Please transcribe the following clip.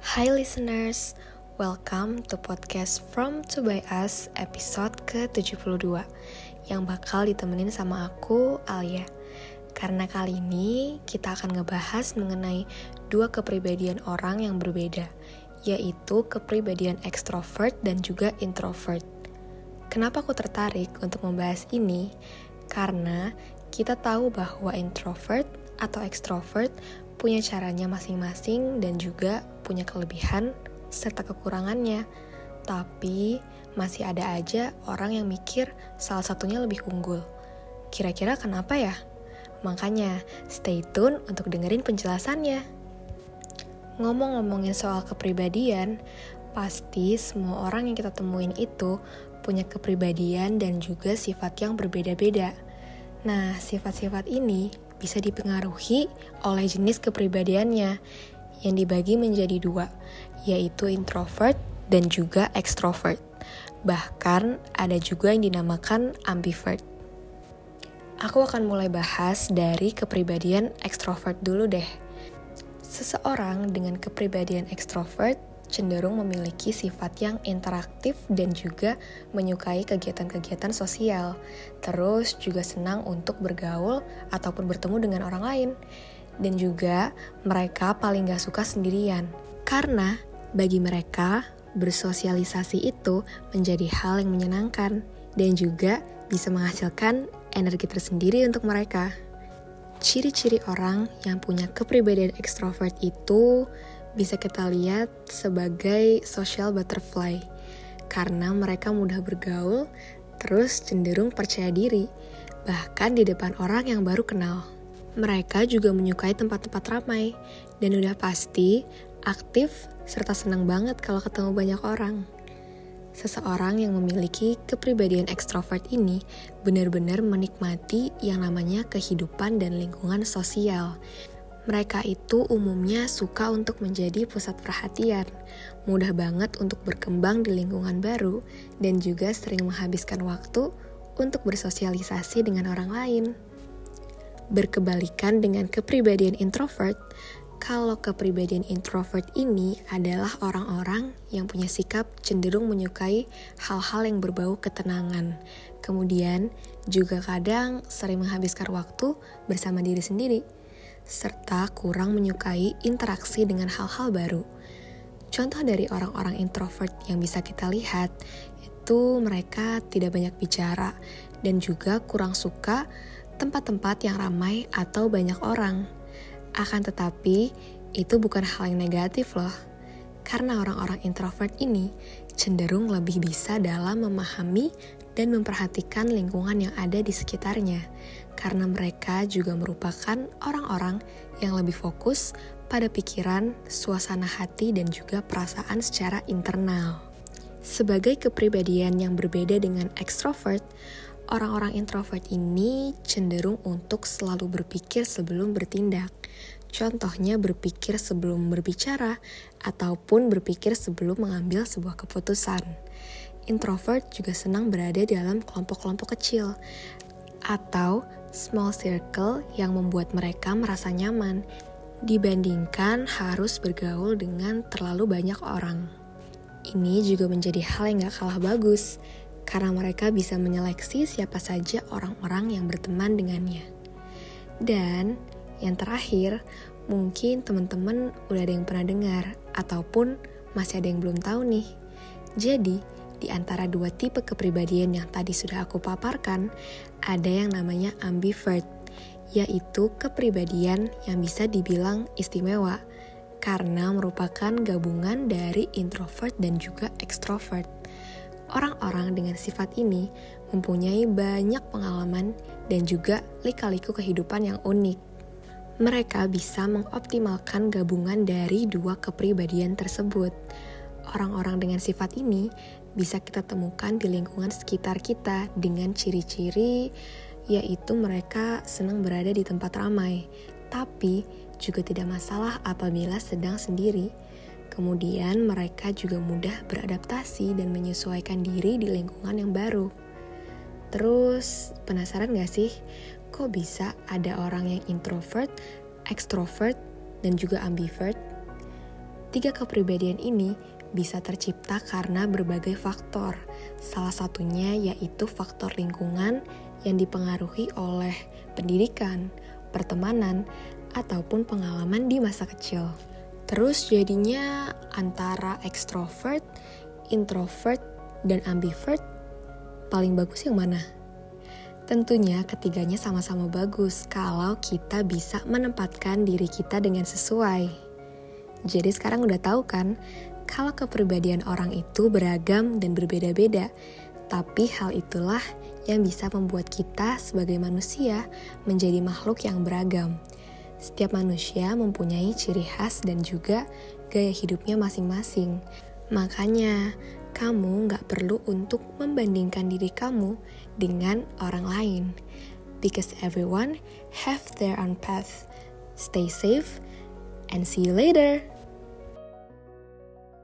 Hi listeners, welcome to podcast From To By Us episode ke-72 yang bakal ditemenin sama aku, Alia. Karena kali ini kita akan ngebahas mengenai dua kepribadian orang yang berbeda, yaitu kepribadian ekstrovert dan juga introvert. Kenapa aku tertarik untuk membahas ini? Karena kita tahu bahwa introvert atau ekstrovert punya caranya masing-masing dan juga punya kelebihan serta kekurangannya. Tapi masih ada aja orang yang mikir salah satunya lebih unggul. Kira-kira kenapa ya? Makanya stay tune untuk dengerin penjelasannya. Ngomong-ngomongin soal kepribadian, pasti semua orang yang kita temuin itu punya kepribadian dan juga sifat yang berbeda-beda. Nah, sifat-sifat ini bisa dipengaruhi oleh jenis kepribadiannya yang dibagi menjadi dua, yaitu introvert dan juga extrovert. Bahkan ada juga yang dinamakan ambivert. Aku akan mulai bahas dari kepribadian extrovert dulu deh. Seseorang dengan kepribadian extrovert cenderung memiliki sifat yang interaktif dan juga menyukai kegiatan-kegiatan sosial. Terus juga senang untuk bergaul ataupun bertemu dengan orang lain. Dan juga mereka paling gak suka sendirian. Karena bagi mereka, bersosialisasi itu menjadi hal yang menyenangkan dan juga bisa menghasilkan energi tersendiri untuk mereka. Ciri-ciri orang yang punya kepribadian ekstrovert itu bisa kita lihat sebagai social butterfly karena mereka mudah bergaul, terus cenderung percaya diri, bahkan di depan orang yang baru kenal. Mereka juga menyukai tempat-tempat ramai, dan udah pasti aktif serta senang banget kalau ketemu banyak orang. Seseorang yang memiliki kepribadian ekstrovert ini benar-benar menikmati yang namanya kehidupan dan lingkungan sosial, mereka itu umumnya suka untuk menjadi pusat perhatian, mudah banget untuk berkembang di lingkungan baru, dan juga sering menghabiskan waktu untuk bersosialisasi dengan orang lain. Berkebalikan dengan kepribadian introvert, kalau kepribadian introvert ini adalah orang-orang yang punya sikap cenderung menyukai hal-hal yang berbau ketenangan. Kemudian juga kadang sering menghabiskan waktu bersama diri sendiri serta kurang menyukai interaksi dengan hal-hal baru. Contoh dari orang-orang introvert yang bisa kita lihat itu mereka tidak banyak bicara dan juga kurang suka tempat-tempat yang ramai atau banyak orang. Akan tetapi, itu bukan hal yang negatif loh. Karena orang-orang introvert ini cenderung lebih bisa dalam memahami dan memperhatikan lingkungan yang ada di sekitarnya, karena mereka juga merupakan orang-orang yang lebih fokus pada pikiran, suasana hati, dan juga perasaan secara internal. Sebagai kepribadian yang berbeda dengan ekstrovert, orang-orang introvert ini cenderung untuk selalu berpikir sebelum bertindak. Contohnya berpikir sebelum berbicara ataupun berpikir sebelum mengambil sebuah keputusan. Introvert juga senang berada dalam kelompok-kelompok kecil atau small circle yang membuat mereka merasa nyaman dibandingkan harus bergaul dengan terlalu banyak orang. Ini juga menjadi hal yang gak kalah bagus karena mereka bisa menyeleksi siapa saja orang-orang yang berteman dengannya. Dan yang terakhir, mungkin teman-teman udah ada yang pernah dengar ataupun masih ada yang belum tahu nih. Jadi, di antara dua tipe kepribadian yang tadi sudah aku paparkan, ada yang namanya ambivert, yaitu kepribadian yang bisa dibilang istimewa karena merupakan gabungan dari introvert dan juga extrovert. Orang-orang dengan sifat ini mempunyai banyak pengalaman dan juga lika-liku kehidupan yang unik. Mereka bisa mengoptimalkan gabungan dari dua kepribadian tersebut. Orang-orang dengan sifat ini bisa kita temukan di lingkungan sekitar kita dengan ciri-ciri yaitu mereka senang berada di tempat ramai, tapi juga tidak masalah apabila sedang sendiri. Kemudian mereka juga mudah beradaptasi dan menyesuaikan diri di lingkungan yang baru. Terus, penasaran gak sih, kok bisa ada orang yang introvert, extrovert, dan juga ambivert? Tiga kepribadian ini bisa tercipta karena berbagai faktor. Salah satunya yaitu faktor lingkungan yang dipengaruhi oleh pendidikan, pertemanan, ataupun pengalaman di masa kecil. Terus jadinya antara extrovert, introvert, dan ambivert paling bagus yang mana? Tentunya ketiganya sama-sama bagus kalau kita bisa menempatkan diri kita dengan sesuai. Jadi sekarang udah tahu kan, kalau kepribadian orang itu beragam dan berbeda-beda, tapi hal itulah yang bisa membuat kita sebagai manusia menjadi makhluk yang beragam. Setiap manusia mempunyai ciri khas dan juga gaya hidupnya masing-masing. Makanya, kamu nggak perlu untuk membandingkan diri kamu dengan orang lain. Because everyone have their own path. Stay safe and see you later.